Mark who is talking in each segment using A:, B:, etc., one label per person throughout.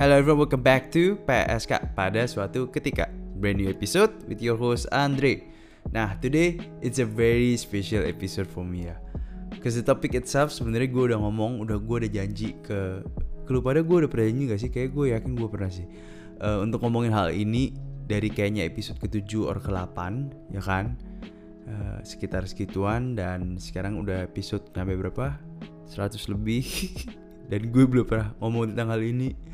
A: Hello everyone, welcome back to PSK pada suatu ketika. Brand new episode with your host Andre. Nah, today it's a very special episode for me ya. Cause the topic itself sebenarnya gue udah ngomong, udah gue udah janji ke ke lu pada gue udah pernah janji gak sih? Kayak gue yakin gue pernah sih. Uh, untuk ngomongin hal ini dari kayaknya episode ke-7 or ke-8 ya kan. Uh, sekitar segituan dan sekarang udah episode sampai berapa? 100 lebih dan gue belum pernah ngomong tentang hal ini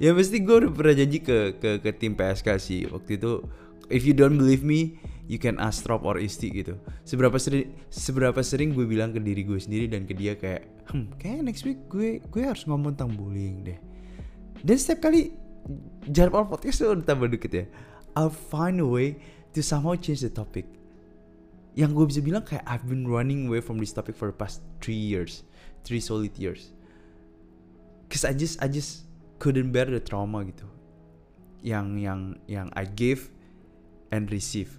A: ya pasti gue udah pernah janji ke ke ke tim PSK sih. Waktu itu if you don't believe me you can ask Rob or Isti gitu. Seberapa sering seberapa sering gue bilang ke diri gue sendiri dan ke dia kayak hmm kayak next week gue gue harus ngomong tentang bullying deh. Dan setiap kali jarak podcast tuh udah tambah deket ya. I'll find a way to somehow change the topic. Yang gue bisa bilang kayak I've been running away from this topic for the past three years three solid years. Cause I just I just couldn't bear the trauma gitu. Yang yang yang I give and receive.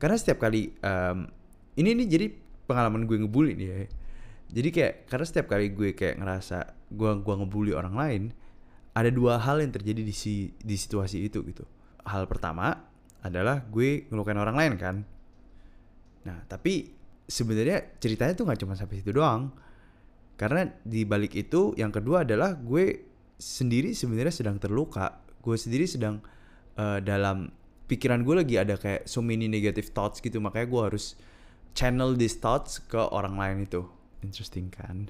A: Karena setiap kali um, ini ini jadi pengalaman gue ngebully nih ya. Jadi kayak karena setiap kali gue kayak ngerasa gue gua ngebully orang lain ada dua hal yang terjadi di si di situasi itu gitu. Hal pertama adalah gue ngelukain orang lain kan. Nah tapi sebenarnya ceritanya tuh nggak cuma sampai situ doang. Karena di balik itu yang kedua adalah gue sendiri sebenarnya sedang terluka. Gue sendiri sedang uh, dalam pikiran gue lagi ada kayak so many negative thoughts gitu. Makanya gue harus channel these thoughts ke orang lain itu. Interesting kan?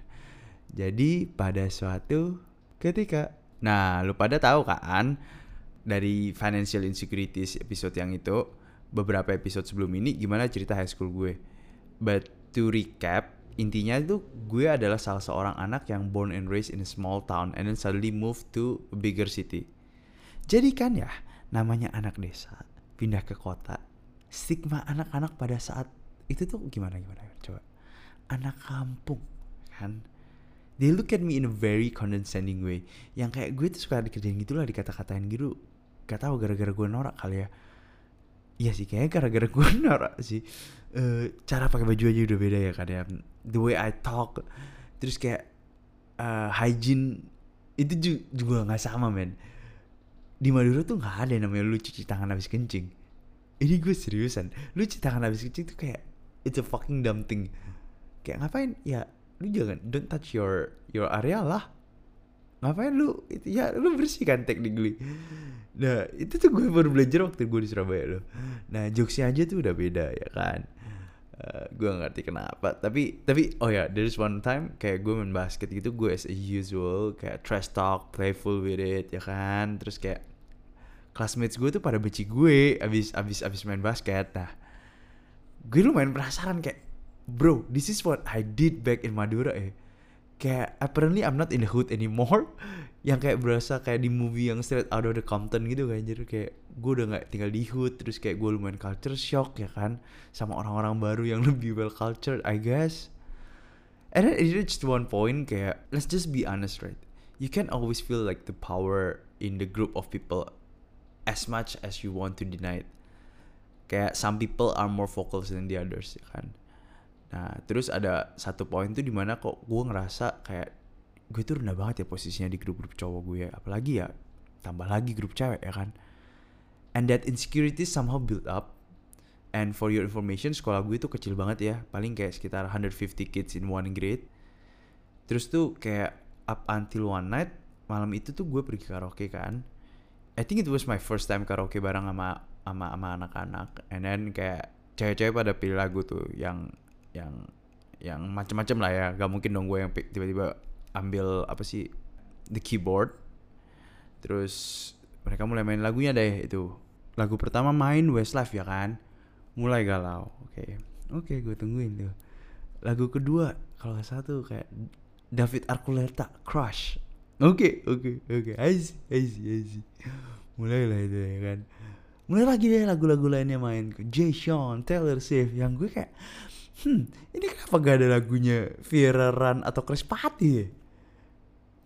A: Jadi pada suatu ketika nah lu pada tahu kan dari financial insecurities episode yang itu beberapa episode sebelum ini gimana cerita high school gue. But to recap intinya itu gue adalah salah seorang anak yang born and raised in a small town and then suddenly move to a bigger city. Jadi kan ya, namanya anak desa pindah ke kota, stigma anak-anak pada saat itu tuh gimana gimana coba. Anak kampung kan. They look at me in a very condescending way. Yang kayak gue tuh suka dikerjain gitu lah dikata-katain gitu. Gak tau gara-gara gue norak kali ya. Iya sih kayaknya gara-gara gue norak sih. Uh, cara pakai baju aja udah beda ya kadang the way I talk terus kayak uh, hygiene itu juga nggak sama men. Di Madura tuh nggak ada yang namanya lu cuci tangan habis kencing. Ini gue seriusan. Lu cuci tangan habis kencing tuh kayak it's a fucking dumb thing. Kayak ngapain? Ya lu jangan don't touch your your area lah ngapain lu? Ya lu bersih kan technically? Nah itu tuh gue baru belajar waktu gue di Surabaya loh. Nah jokesnya aja tuh udah beda ya kan? Uh, gue ngerti kenapa. Tapi tapi oh ya yeah, there is one time kayak gue main basket gitu gue as usual kayak trash talk playful with it ya kan? Terus kayak classmates gue tuh pada benci gue abis abis abis main basket. Nah gue lumayan penasaran kayak bro this is what I did back in Madura eh kayak apparently I'm not in the hood anymore. Yang kayak berasa kayak di movie yang straight out of the Compton gitu kan. Jadi kayak gue udah nggak tinggal di hood terus kayak gue lumayan culture shock ya kan? Sama orang-orang baru yang lebih well cultured I guess. And then it reached one point kayak let's just be honest right? You can always feel like the power in the group of people as much as you want to deny it. Kayak some people are more focused than the others ya kan Nah, terus ada satu poin tuh di mana kok gue ngerasa kayak gue tuh rendah banget ya posisinya di grup-grup cowok gue, apalagi ya tambah lagi grup cewek ya kan. And that insecurity somehow build up. And for your information, sekolah gue tuh kecil banget ya, paling kayak sekitar 150 kids in one grade. Terus tuh kayak up until one night, malam itu tuh gue pergi karaoke kan. I think it was my first time karaoke bareng sama sama sama anak-anak. And then kayak cewek-cewek pada pilih lagu tuh yang yang yang macam-macam lah ya. Gak mungkin dong gue yang tiba-tiba ambil apa sih the keyboard. Terus mereka mulai main lagunya deh itu. Lagu pertama main Westlife ya kan? Mulai galau oke. Okay. oke okay, gue tungguin tuh. Lagu kedua kalau tuh kayak David Archuleta Crush. Oke oke oke. Okay. I mulai lah itu ya kan? Mulai lagi deh lagu-lagu lainnya main. Jay Sean Taylor Swift yang gue kayak hmm ini kenapa gak ada lagunya Viera Ran atau Chris Patti ya?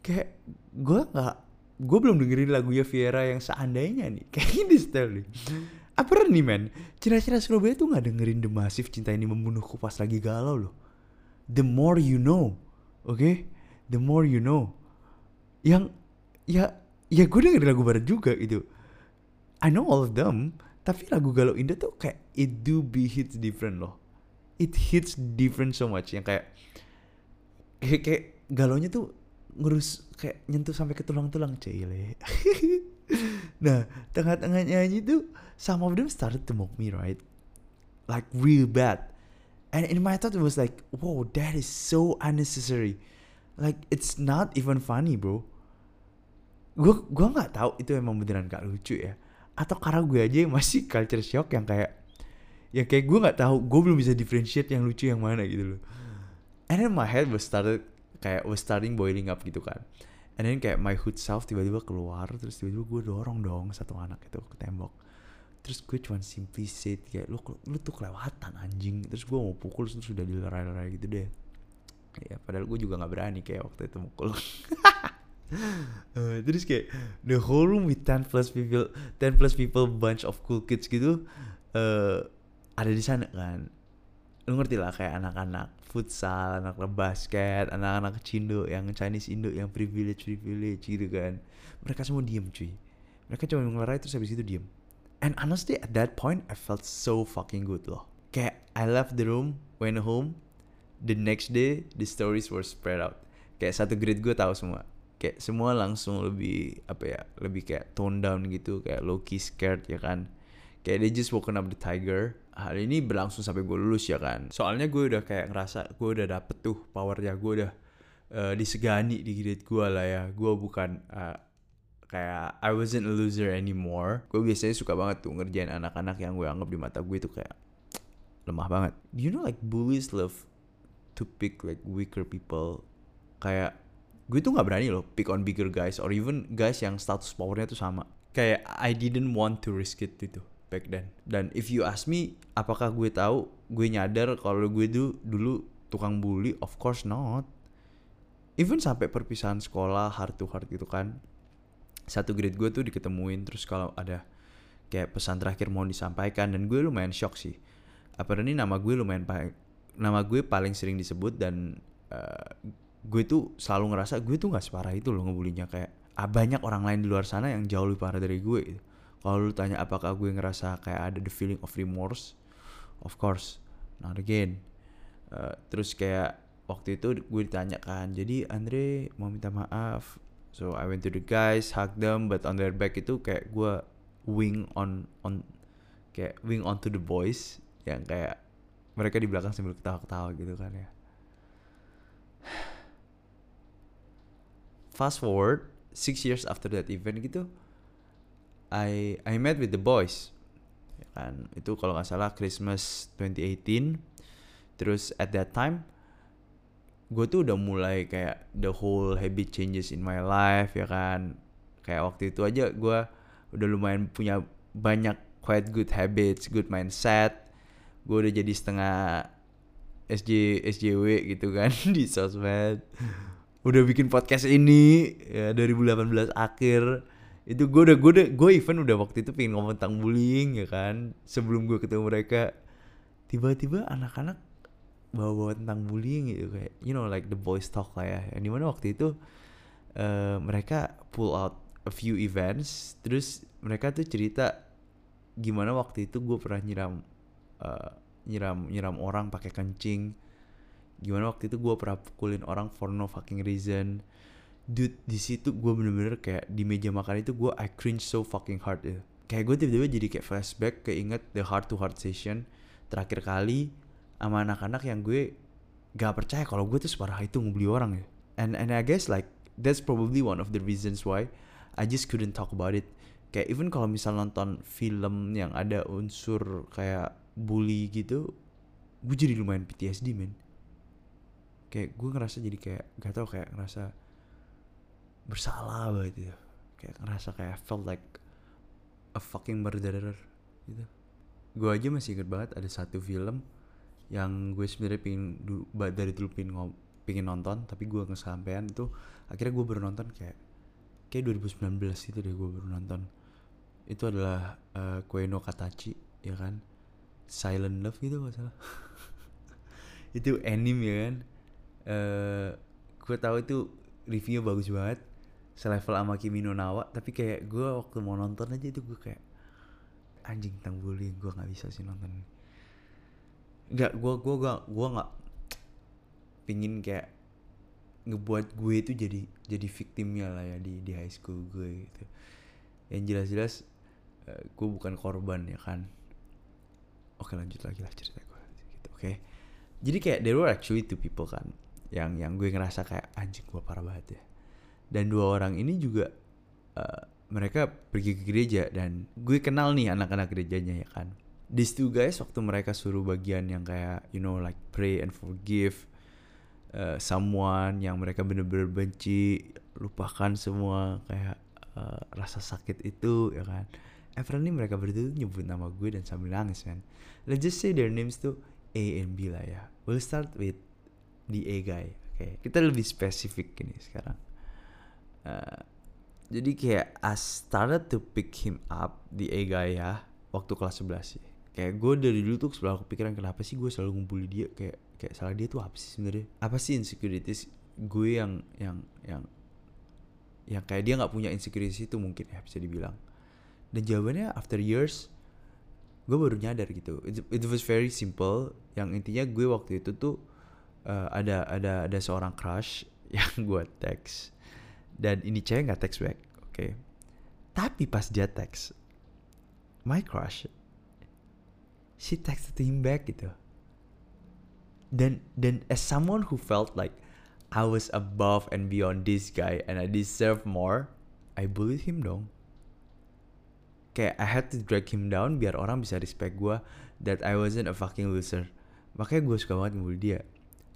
A: Kayak gue gak, gue belum dengerin lagunya Viera yang seandainya nih. Kayak ini style nih. Apa nih men? Cina-cina Surabaya tuh gak dengerin The Massive Cinta Ini Membunuhku pas lagi galau loh. The more you know. Oke? Okay? The more you know. Yang ya ya gue dengerin lagu barat juga gitu I know all of them tapi lagu galau Indo tuh kayak it do be hits different loh it hits different so much. Yang kayak kayak, kayak galaunya tuh ngurus kayak nyentuh sampai ke tulang-tulang cile. Nah tengah-tengah nyanyi tuh some of them started to mock me right? Like real bad. And in my thought it was like wow that is so unnecessary. Like it's not even funny bro. Gue gue nggak tahu itu emang beneran gak lucu ya. Atau karena gue aja yang masih culture shock yang kayak ya kayak gue nggak tahu gue belum bisa differentiate yang lucu yang mana gitu loh. And then my head was started kayak was starting boiling up gitu kan. And then kayak my hood self tiba-tiba keluar terus tiba-tiba gue dorong dong satu anak itu ke tembok. Terus gue cuma simply say kayak lu lu tuh kelewatan anjing. Terus gue mau pukul terus udah dilerai-lerai gitu deh. Ya padahal gue juga nggak berani kayak waktu itu mukul. Uh, terus kayak the whole room with 10 plus people 10 plus people bunch of cool kids gitu uh, ada di sana kan lu ngerti lah kayak anak-anak futsal, anak basket, anak-anak Cindo yang Chinese Indo yang privilege privilege gitu kan. Mereka semua diem cuy. Mereka cuma ngelerai terus habis itu diem. And honestly at that point I felt so fucking good loh. Kayak I left the room, went home. The next day the stories were spread out. Kayak satu grade gue tahu semua. Kayak semua langsung lebih apa ya, lebih kayak tone down gitu, kayak low key scared ya kan. Kayak they just woken up the tiger hal ini berlangsung sampai gue lulus ya kan? Soalnya gue udah kayak ngerasa gue udah dapet tuh powernya. Gue udah uh, disegani di grade gue lah ya. Gue bukan uh, kayak I wasn't a loser anymore. Gue biasanya suka banget tuh ngerjain anak-anak yang gue anggap di mata gue itu kayak lemah banget. You know like bullies love to pick like weaker people? Kayak gue tuh nggak berani loh pick on bigger guys or even guys yang status powernya tuh sama. Kayak I didn't want to risk it gitu back then. Dan if you ask me, apakah gue tahu, gue nyadar kalau gue dulu dulu tukang bully? Of course not. Even sampai perpisahan sekolah heart to heart gitu kan. Satu grade gue tuh diketemuin terus kalau ada kayak pesan terakhir mau disampaikan dan gue lumayan shock sih. Apa ini nama gue lumayan nama gue paling sering disebut dan uh, gue tuh selalu ngerasa gue tuh nggak separah itu loh ngebulinya kayak ah, banyak orang lain di luar sana yang jauh lebih parah dari gue gitu kalau lu tanya apakah gue ngerasa kayak ada the feeling of remorse of course not again. Uh, terus kayak waktu itu gue ditanya kan jadi Andre mau minta maaf? So I went to the guys hug them but on their back itu kayak gue wing on on kayak wing onto the boys yang kayak mereka di belakang sambil ketawa-ketawa gitu kan ya. Fast forward six years after that event gitu I I met with the boys. Ya kan? Itu kalau nggak salah Christmas 2018 terus at that time gue tuh udah mulai kayak the whole habit changes in my life ya kan? Kayak waktu itu aja gue udah lumayan punya banyak quite good habits good mindset. Gue udah jadi setengah SJ SJW gitu kan di sosmed. Udah bikin podcast ini ya 2018 akhir itu gue udah gue udah gue even udah waktu itu pengen ngomong tentang bullying ya kan? Sebelum gue ketemu mereka. Tiba-tiba anak-anak bawa-bawa tentang bullying gitu kayak you know like the boys talk lah ya. Yang di mana waktu itu uh, mereka pull out a few events. Terus mereka tuh cerita gimana waktu itu gue pernah nyiram uh, nyiram nyiram orang pakai kencing. Gimana waktu itu gue pernah pukulin orang for no fucking reason dude di situ gue bener-bener kayak di meja makan itu gue I cringe so fucking hard ya. Kayak gue tiba-tiba jadi kayak flashback keinget the heart to heart session terakhir kali sama anak-anak yang gue gak percaya kalau gue tuh separah itu ngebeli orang ya. And and I guess like that's probably one of the reasons why I just couldn't talk about it. Kayak even kalau misal nonton film yang ada unsur kayak bully gitu gue jadi lumayan PTSD men. Kayak gue ngerasa jadi kayak gak tau kayak ngerasa bersalah banget ya kayak ngerasa kayak felt like a fucking murderer gitu. Gue aja masih inget banget ada satu film yang gue sebenarnya pingin dari dulu pingin pingin nonton tapi gue kesampaian itu akhirnya gue baru nonton kayak kayak 2019 itu deh gue baru nonton. Itu adalah uh, Koeno Katachi ya kan? Silent Love gitu gak salah. Itu anime ya kan? Uh, gue tahu itu reviewnya bagus banget selevel sama Kimi no Nawa tapi kayak gue waktu mau nonton aja itu gue kayak anjing tentang bullying gue nggak bisa sih nonton nggak gue gue gak gue nggak pingin kayak ngebuat gue itu jadi jadi victimnya lah ya di di high school gue gitu. Yang jelas-jelas uh, gue bukan korban ya kan. Oke lanjut lagi lah cerita gue gitu oke. Jadi kayak there were actually two people kan yang yang gue ngerasa kayak anjing gue parah banget ya dan dua orang ini juga uh, mereka pergi ke gereja. Dan gue kenal nih anak-anak gerejanya ya kan? These two guys waktu mereka suruh bagian yang kayak you know like pray and forgive uh, someone yang mereka bener-bener benci lupakan semua kayak uh, rasa sakit itu ya kan? Apparently mereka berdua tuh nyebut nama gue dan sambil nangis man let's just say their names tuh A and B lah ya. We'll start with the A guy oke okay. kita lebih spesifik ini sekarang uh, jadi kayak I started to pick him up the A guy ya waktu kelas 11 sih. Kayak gue dari dulu tuh selalu kepikiran kenapa sih gue selalu ngumpulin dia? Kayak kayak salah dia tuh apa sih sebenarnya? Apa sih insecurities gue yang yang yang yang kayak dia nggak punya insecurities itu mungkin ya bisa dibilang. Dan jawabannya after years gue baru nyadar gitu. It, it was very simple. Yang intinya gue waktu itu tuh uh, ada ada ada seorang crush yang gue teks dan ini cewek nggak teks back oke. Okay. tapi pas dia teks my crush she texted him back gitu. Dan dan as someone who felt like I was above and beyond this guy and I deserve more I bullied him dong. Kayak I had to drag him down biar orang bisa respect gue that I wasn't a fucking loser. Makanya gue suka banget ngebully dia.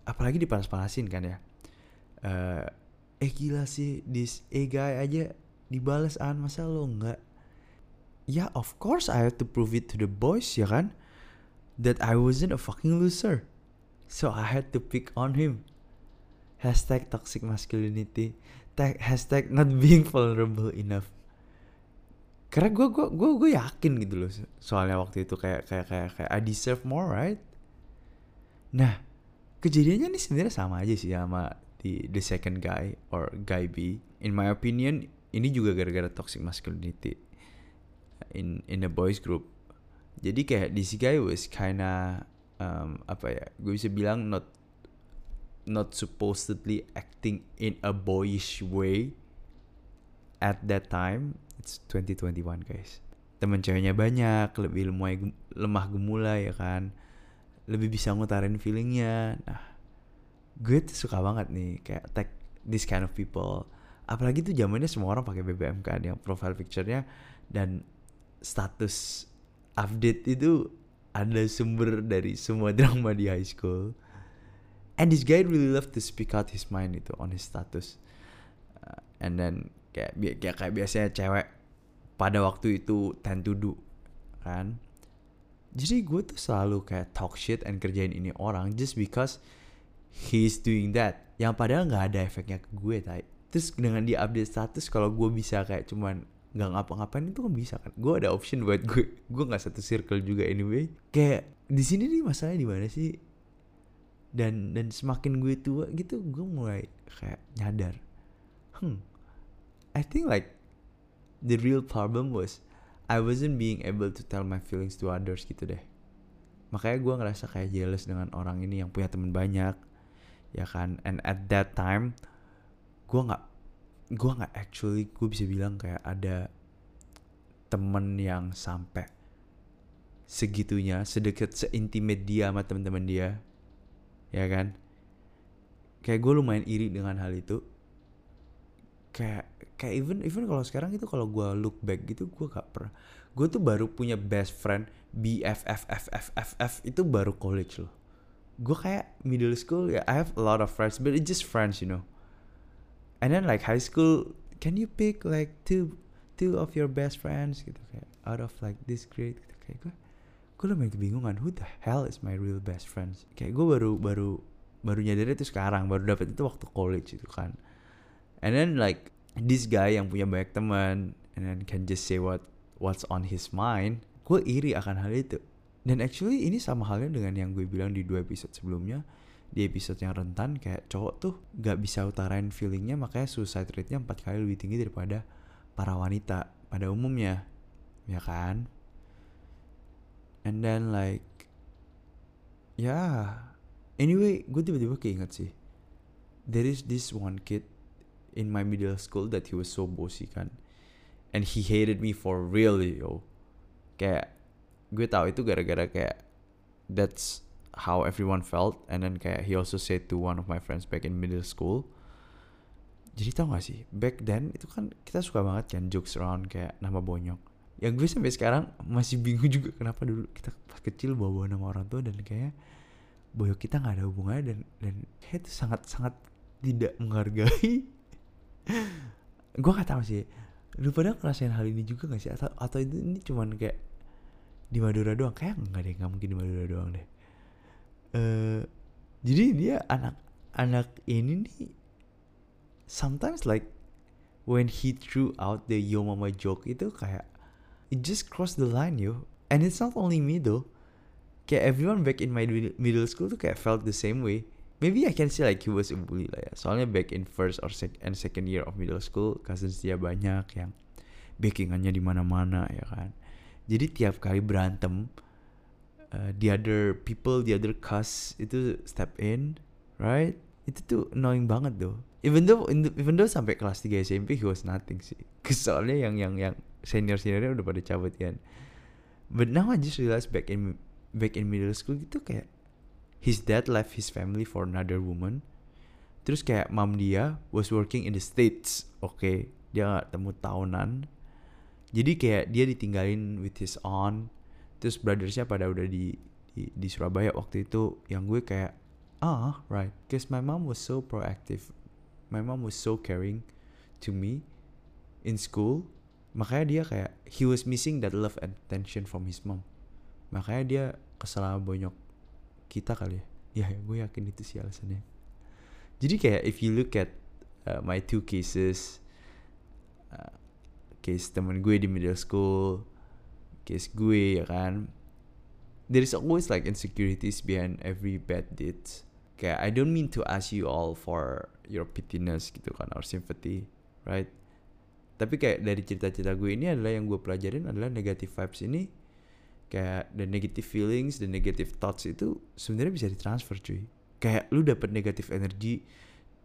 A: Apalagi dipanas-panasin kan ya. Uh, eh gila sih this A guy aja dibales an. Masa lo enggak ya yeah, of course I have to prove it to the boys ya kan? That I wasn't a fucking loser. So I had to pick on him. Hashtag toxic masculinity. Tag hashtag not being vulnerable enough. Karena gue gue gue gue yakin gitu loh soalnya waktu itu kayak kayak kayak kayak I deserve more right? Nah kejadiannya nih sebenarnya sama aja sih sama the the second guy or guy B. In my opinion ini juga gara-gara toxic masculinity in in the boys group. Jadi kayak this guy was kinda um, apa ya gue bisa bilang not not supposedly acting in a boyish way at that time. It's 2021 guys. Temen ceweknya banyak lebih lemah lemah gemula ya kan? Lebih bisa ngutarin feelingnya. Nah gue tuh suka banget nih kayak tag this kind of people. Apalagi tuh zamannya semua orang pakai BBM kan yang profile picture-nya dan status update itu ada sumber dari semua drama di high school. And this guy really love to speak out his mind itu on his status. Uh, and then kayak kayak kayak biasanya cewek pada waktu itu tend to do kan. Jadi gue tuh selalu kayak talk shit and kerjain ini orang just because he's doing that. Yang padahal nggak ada efeknya ke gue tay terus dengan dia update status kalau gue bisa kayak cuman nggak ngapa-ngapain itu kan bisa kan. Gue ada option buat gue. Gue nggak satu circle juga anyway. Kayak di sini nih masalahnya di mana sih? Dan dan semakin gue tua gitu gue mulai kayak nyadar. Hmm I think like the real problem was I wasn't being able to tell my feelings to others gitu deh. Makanya gue ngerasa kayak jealous dengan orang ini yang punya teman banyak ya kan? And at that time gue nggak gue nggak actually gue bisa bilang kayak ada temen yang sampai segitunya sedekat seintimate dia sama teman-teman dia ya kan? Kayak gue lumayan iri dengan hal itu. Kayak kayak even even kalau sekarang itu kalau gue look back gitu gue gak pernah gue tuh baru punya best friend BFFFFFF itu baru college loh gue kayak middle school ya I have a lot of friends but it's just friends you know. And then like high school can you pick like two two of your best friends gitu kayak out of like this grade gitu kayak gue gue lumayan kebingungan who the hell is my real best friends? Kayak gue baru baru baru nyadar itu sekarang baru dapat itu waktu college itu kan. And then like this guy yang punya banyak teman and then can just say what what's on his mind gue iri akan hal itu dan actually ini sama halnya dengan yang gue bilang di dua episode sebelumnya. Di episode yang rentan kayak cowok tuh gak bisa utarain feelingnya makanya suicide rate-nya empat kali lebih tinggi daripada para wanita pada umumnya. Ya kan? And then like ya yeah. anyway gue tiba-tiba keinget sih. There is this one kid in my middle school that he was so bossy kan. And he hated me for real yo. Kayak gue tahu itu gara-gara kayak that's how everyone felt. And then kayak he also said to one of my friends back in middle school. Jadi tau gak sih back then itu kan kita suka banget kan jokes around kayak nama bonyok. Yang gue sampai sekarang masih bingung juga kenapa dulu kita pas kecil bawa bawa nama orang tua dan kayak boyok kita nggak ada hubungannya dan dan kayak itu sangat sangat tidak menghargai. Gue gak tahu sih lu pada ngerasain hal ini juga gak sih? Atau atau itu ini cuman kayak di Madura doang. Kayak nggak deh nggak mungkin di Madura doang deh. Uh, jadi dia anak anak ini nih sometimes like when he threw out the yo mama joke itu kayak it just crossed the line yo. And it's not only me though. Kayak everyone back in my middle school tuh kayak felt the same way. Maybe I can say like he was a bully lah ya. Soalnya back in first or sec and second year of middle school cousins dia banyak yang backingannya di mana-mana ya kan jadi tiap kali berantem uh, the other people the other cast itu step in right? Itu tuh annoying banget tuh. Even though even though sampai kelas 3 SMP he was nothing sih. Soalnya yang yang yang senior seniornya udah pada cabut kan but now I just realized back in back in middle school gitu kayak his dad left his family for another woman. Terus kayak mom dia was working in the states oke okay, dia gak temu tahunan jadi kayak dia ditinggalin with his aunt terus brothersnya pada udah di, di di Surabaya waktu itu yang gue kayak ah right cause my mom was so proactive. My mom was so caring to me in school. Makanya dia kayak he was missing that love and attention from his mom. Makanya dia kesel sama bonyok kita kali ya. Ya gue yakin itu sih alasannya. Jadi kayak if you look at uh, my two cases uh, case temen gue di middle school case gue ya kan. There is always like insecurities behind every bad deeds. Kayak I don't mean to ask you all for your pityness gitu kan or sympathy right? Tapi kayak dari cerita-cerita gue ini adalah yang gue pelajarin adalah negative vibes ini. Kayak the negative feelings the negative thoughts itu sebenarnya bisa ditransfer cuy. Kayak lu dapet negative energy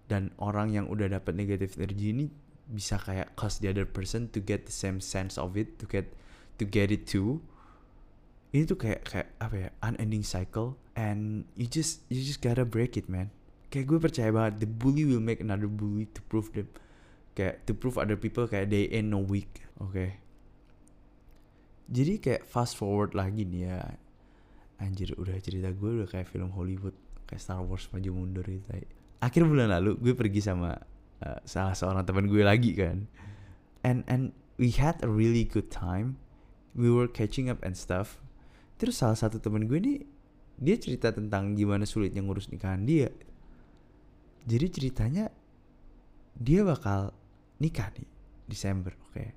A: dan orang yang udah dapet negative energy ini bisa kayak cause the other person to get the same sense of it to get to get it too. Ini tuh kayak kayak apa ya unending cycle and you just you just gotta break it man. Kayak gue percaya banget the bully will make another bully to prove them. Kayak to prove other people kayak they ain't no weak oke. Okay. jadi kayak fast forward lagi nih ya. Anjir udah cerita gue udah kayak film Hollywood kayak Star Wars maju mundur gitu akhir bulan lalu gue pergi sama uh, salah seorang teman gue lagi kan. And and we had a really good time. We were catching up and stuff. Terus salah satu teman gue nih dia cerita tentang gimana sulitnya ngurus nikahan dia. Jadi ceritanya dia bakal nikah nih Desember oke. Okay.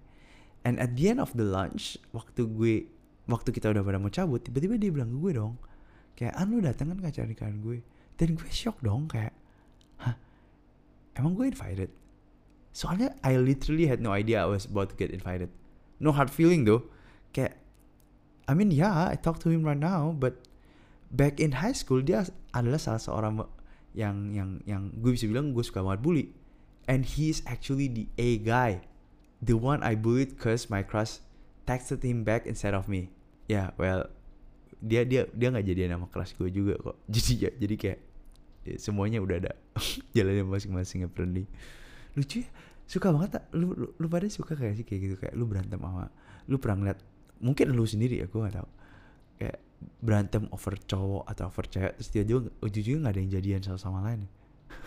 A: and at the end of the lunch waktu gue waktu kita udah pada mau cabut tiba-tiba dia bilang ke gue dong kayak an lu datang kan ke acara nikahan gue? Dan gue shock dong kayak emang gue invited? Soalnya I literally had no idea I was about to get invited. No hard feeling though. Kayak I mean yeah I talk to him right now but back in high school dia adalah salah seorang yang yang yang gue bisa bilang gue suka banget bully. And he is actually the A guy. The one I bullied cause my crush texted him back instead of me. Yeah, well dia dia dia nggak jadi nama kelas gue juga kok. Jadi ya jadi kayak ya, semuanya udah ada. Jalannya masing-masing apparently. Lucu ya. Suka banget tak lu, lu lu pada suka kayak sih kayak gitu? Kayak lu berantem sama lu pernah ngeliat mungkin lu sendiri ya gue gak tau kayak berantem over cowok atau over cewek terus dia juga ujung-ujungnya nggak ada yang jadian sama sama lain.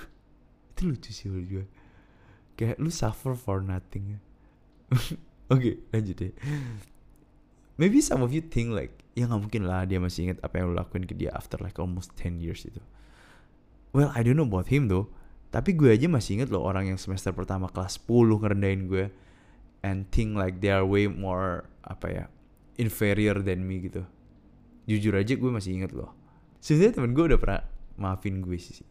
A: Itu lucu sih menurut gue kayak lu suffer for nothing. Oke okay, lanjut deh. Maybe some of you think like ya nggak mungkin lah dia masih ingat apa yang lu lakuin ke dia after like almost 10 years itu well I don't know about him though. Tapi gue aja masih inget loh orang yang semester pertama kelas 10 ngerendahin gue and think like they are way more apa ya inferior than me gitu. Jujur aja gue masih inget loh. Sebenarnya temen gue udah pernah maafin gue sih.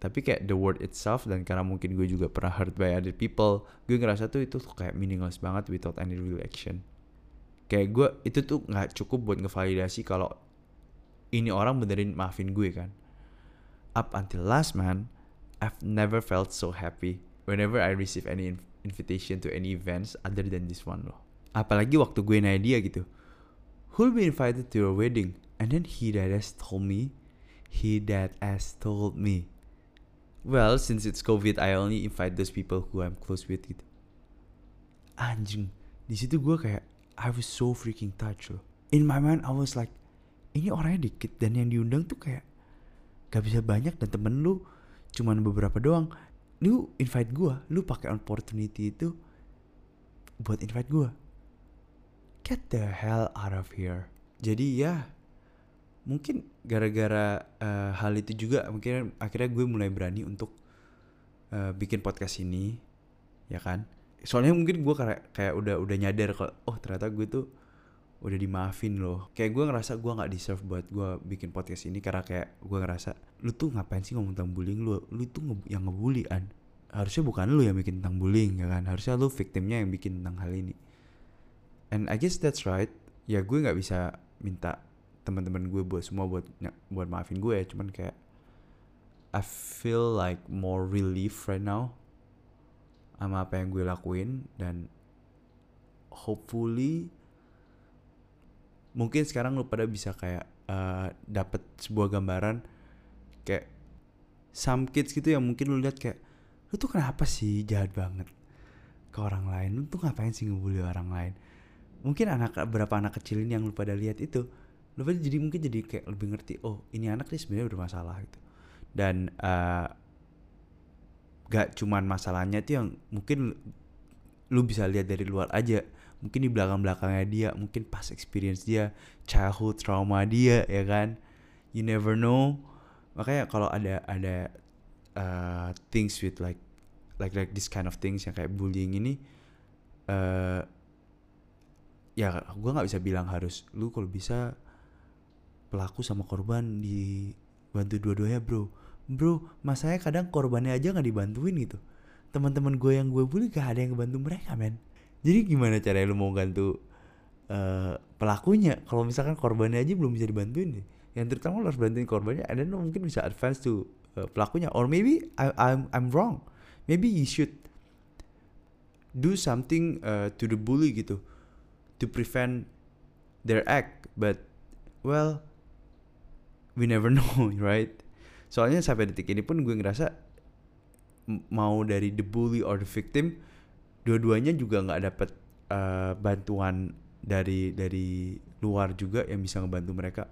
A: Tapi kayak the word itself dan karena mungkin gue juga pernah hurt by other people gue ngerasa tuh itu tuh kayak meaningless banget without any real action. Kayak gue itu tuh nggak cukup buat ngevalidasi kalau ini orang benerin maafin gue kan up until last man I've never felt so happy whenever I receive any invitation to any events other than this one loh. Apalagi waktu gue nanya dia gitu. Who'll be invited to your wedding? And then he that has told me he that has told me. Well since it's covid I only invite those people who I'm close with gitu. Anjing di situ gue kayak I was so freaking touched loh. In my mind I was like ini orangnya dikit dan yang diundang tuh kayak gak bisa banyak dan temen lu cuman beberapa doang. Lu invite gue lu pakai opportunity itu buat invite gue get the hell out of here. Jadi ya mungkin gara-gara uh, hal itu juga mungkin akhirnya gue mulai berani untuk uh, bikin podcast ini ya kan? Soalnya mungkin gue kayak kayak udah udah nyadar kalau oh ternyata gue tuh udah dimaafin loh. Kayak gue ngerasa gue nggak deserve buat gue bikin podcast ini karena kayak gue ngerasa lu tuh ngapain sih ngomong tentang bullying? Lu lu tuh yang ngebully an harusnya bukan lu yang bikin tentang bullying ya kan? Harusnya lu victimnya yang bikin tentang hal ini. And I guess that's right. Ya gue nggak bisa minta teman-teman gue buat semua buat buat maafin gue ya. Cuman kayak I feel like more relief right now sama apa yang gue lakuin dan hopefully mungkin sekarang lu pada bisa kayak uh, dapet sebuah gambaran kayak some kids gitu yang mungkin lu lihat kayak lu tuh kenapa sih jahat banget ke orang lain? Lu tuh ngapain sih ngebully orang lain? Mungkin anak berapa anak kecilin yang lu pada lihat itu lu pada jadi mungkin jadi kayak lebih ngerti oh ini anak nih sebenarnya bermasalah gitu. Dan uh, gak cuman masalahnya tuh yang mungkin lu bisa lihat dari luar aja mungkin di belakang belakangnya dia mungkin pas experience dia childhood trauma dia ya kan? You never know. Makanya kalau ada ada uh, things with like like like this kind of things yang kayak bullying ini uh, ya gue nggak bisa bilang harus lu kalau bisa pelaku sama korban dibantu dua-duanya bro. Bro masanya kadang korbannya aja nggak dibantuin gitu. Teman-teman gue yang gue bully gak ada yang ngebantu mereka men jadi gimana caranya lu mau gantu uh, pelakunya? Kalau misalkan korbannya aja belum bisa dibantuin yang terutama lo harus bantuin korbannya and then lo mungkin bisa advance to uh, pelakunya. Or maybe I, I'm I'm wrong. Maybe you should do something uh, to the bully gitu. To prevent their act. But well we never know right? Soalnya sampai detik ini pun gue ngerasa mau dari the bully or the victim dua-duanya juga nggak dapet uh, bantuan dari dari luar juga yang bisa ngebantu mereka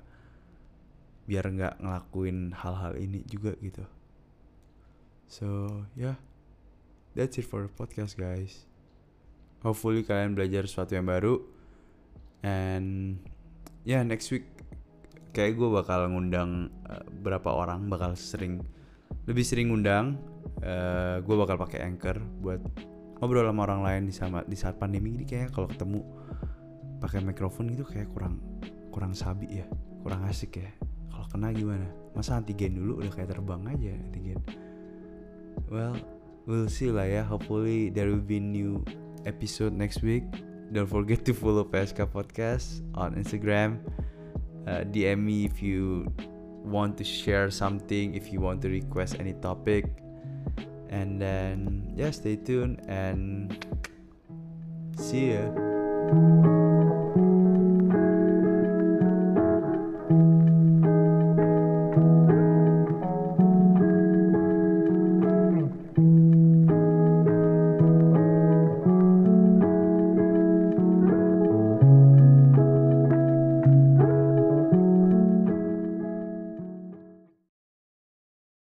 A: biar nggak ngelakuin hal-hal ini juga gitu. So yeah. That's it for the podcast guys. Hopefully kalian belajar sesuatu yang baru. And ya yeah, next week kayak gue bakal ngundang uh, berapa orang bakal sering lebih sering ngundang uh, gue bakal pakai anchor buat ngobrol sama orang lain di sama di saat pandemi ini kayak kalau ketemu pakai mikrofon gitu kayak kurang kurang sabi ya kurang asik ya. Kalau kena gimana? Masa antigen dulu udah kayak terbang aja antigen. Well we'll see lah ya. Hopefully there will be new episode next week. Don't forget to follow PSK Podcast on Instagram. Uh, DM me if you want to share something, if you want to request any topic. And then, yeah, stay tuned and see ya.